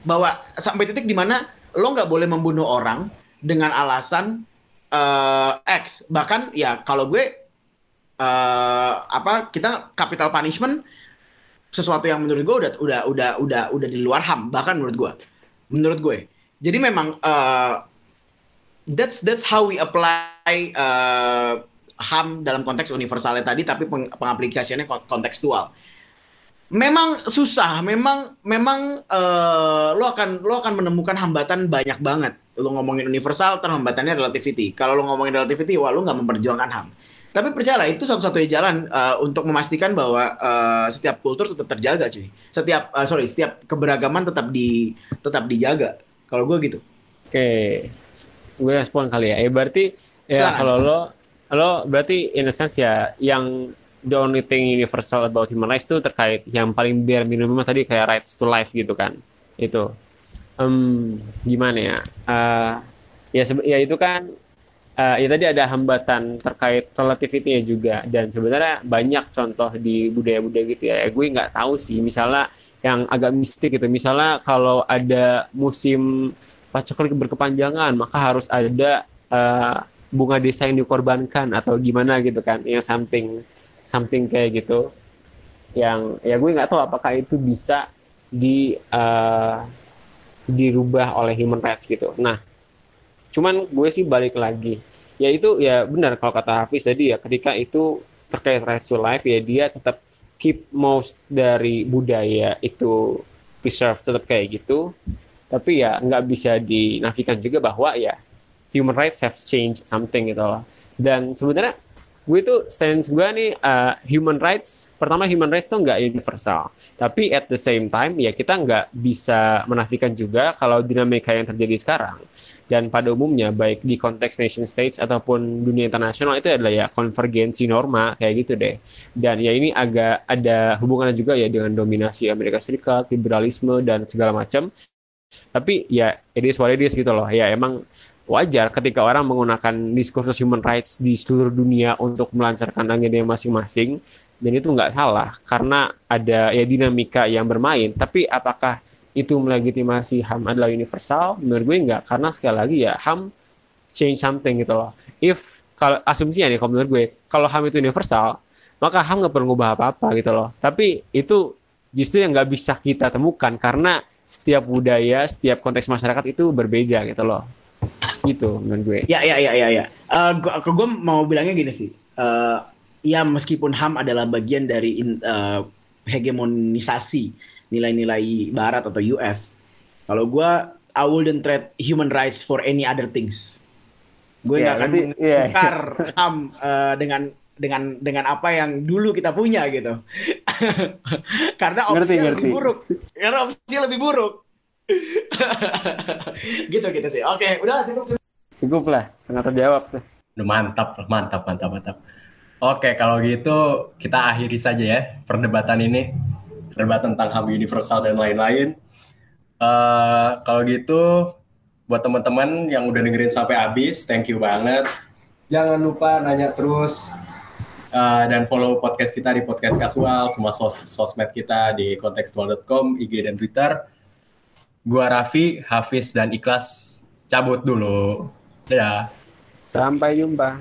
S3: Bahwa sampai titik di mana lo nggak boleh membunuh orang dengan alasan eh, X. Bahkan ya kalau gue eh, apa kita capital punishment sesuatu yang menurut gue udah udah udah udah udah di luar ham bahkan menurut gue. Menurut gue. Jadi memang eh, that's that's how we apply eh, ham dalam konteks universalnya tadi tapi peng- pengaplikasiannya kon- kontekstual. Memang susah memang memang eh, lo akan lo akan menemukan hambatan banyak banget lo ngomongin universal terus hambatannya relativity kalau lo ngomongin relativity wah lo nggak memperjuangkan ham tapi percayalah itu satu-satunya jalan eh, untuk memastikan bahwa eh, setiap kultur tetap terjaga cuy setiap eh, sorry setiap keberagaman tetap di tetap dijaga kalau gue gitu
S4: Oke, gue respon kali ya. Eh berarti ya
S3: Silakan.
S4: kalau lo lo berarti in a sense ya yang the only thing universal about human rights itu terkait yang paling bare minimum tadi kayak rights to life gitu kan. Itu. Em, gimana ya? Eh, ya ya itu kan eh, ya tadi ada hambatan terkait relativity juga dan sebenarnya banyak contoh di budaya-budaya gitu ya. Gue nggak tahu sih misalnya yang agak mistik gitu. Misalnya kalau ada musim paceklik berkepanjangan maka harus ada eh, bunga desa yang dikorbankan atau gimana gitu kan yang something something kayak gitu yang ya gue nggak tahu apakah itu bisa di eh, dirubah oleh human rights gitu. Nah cuman gue sih balik lagi. Ya itu ya benar kalau kata Hafiz tadi ya ketika itu terkait rights to life ya dia tetap keep most dari budaya itu preserve tetap kayak gitu. Tapi ya nggak bisa dinafikan juga bahwa ya human rights have changed something gitu loh. Dan sebenarnya gue tuh stance gue nih uh, human rights pertama human rights tuh nggak universal. Tapi at the same time ya kita nggak bisa menafikan juga kalau dinamika yang terjadi sekarang. Dan pada umumnya baik di konteks nation states ataupun dunia internasional itu adalah ya konvergensi norma kayak gitu deh. Dan ya ini agak ada hubungannya juga ya dengan dominasi Amerika Serikat liberalisme dan segala macam. Tapi ya it is what it is gitu loh. Ya emang wajar ketika orang menggunakan diskursus human rights di seluruh dunia untuk melancarkan agendanya masing-masing dan itu nggak salah karena ada ya dinamika yang bermain. Tapi apakah itu melegitimasi HAM adalah universal? Menurut gue nggak karena sekali lagi ya HAM change something gitu loh. If kalau asumsinya nih kalau menurut gue kalau HAM itu universal maka HAM nggak perlu ngubah apa-apa gitu loh. Tapi itu justru yang nggak bisa kita temukan karena setiap budaya setiap konteks masyarakat itu berbeda gitu loh gitu menurut gue
S3: Ya, ya, ya, ya, ya. Eh, gua, gue mau bilangnya gini sih. Eh, ya meskipun HAM adalah bagian dari in- eh, hegemonisasi nilai-nilai Barat atau US, kalau gue I wouldn't trade human rights for any other things. Gue nggak
S4: Ya,
S3: akan
S4: nanti- iya.
S3: menukar HAM eh, dengan dengan dengan apa yang dulu kita punya gitu. (laughs) Karena opsinya
S4: Ngerti,
S3: lebih
S4: ngerti.
S3: buruk. Karena opsinya lebih buruk. (laughs) gitu gitu sih. Oke, udah cukup.
S4: cukup lah sangat terjawab tuh
S2: Udah mantap, mantap, mantap, mantap. Oke, kalau gitu kita akhiri saja ya perdebatan ini. Perdebatan tentang HAM universal dan lain-lain. Eh, kalau gitu, buat teman-teman yang udah dengerin sampai habis, thank you banget. Jangan lupa nanya terus eh, dan follow podcast kita di podcast kasual, semua sos sosmed kita di kontekstual.com, IG dan Twitter. Gua Raffi, Hafiz dan Ikhlas cabut dulu. Dadah.
S4: sampai jumpa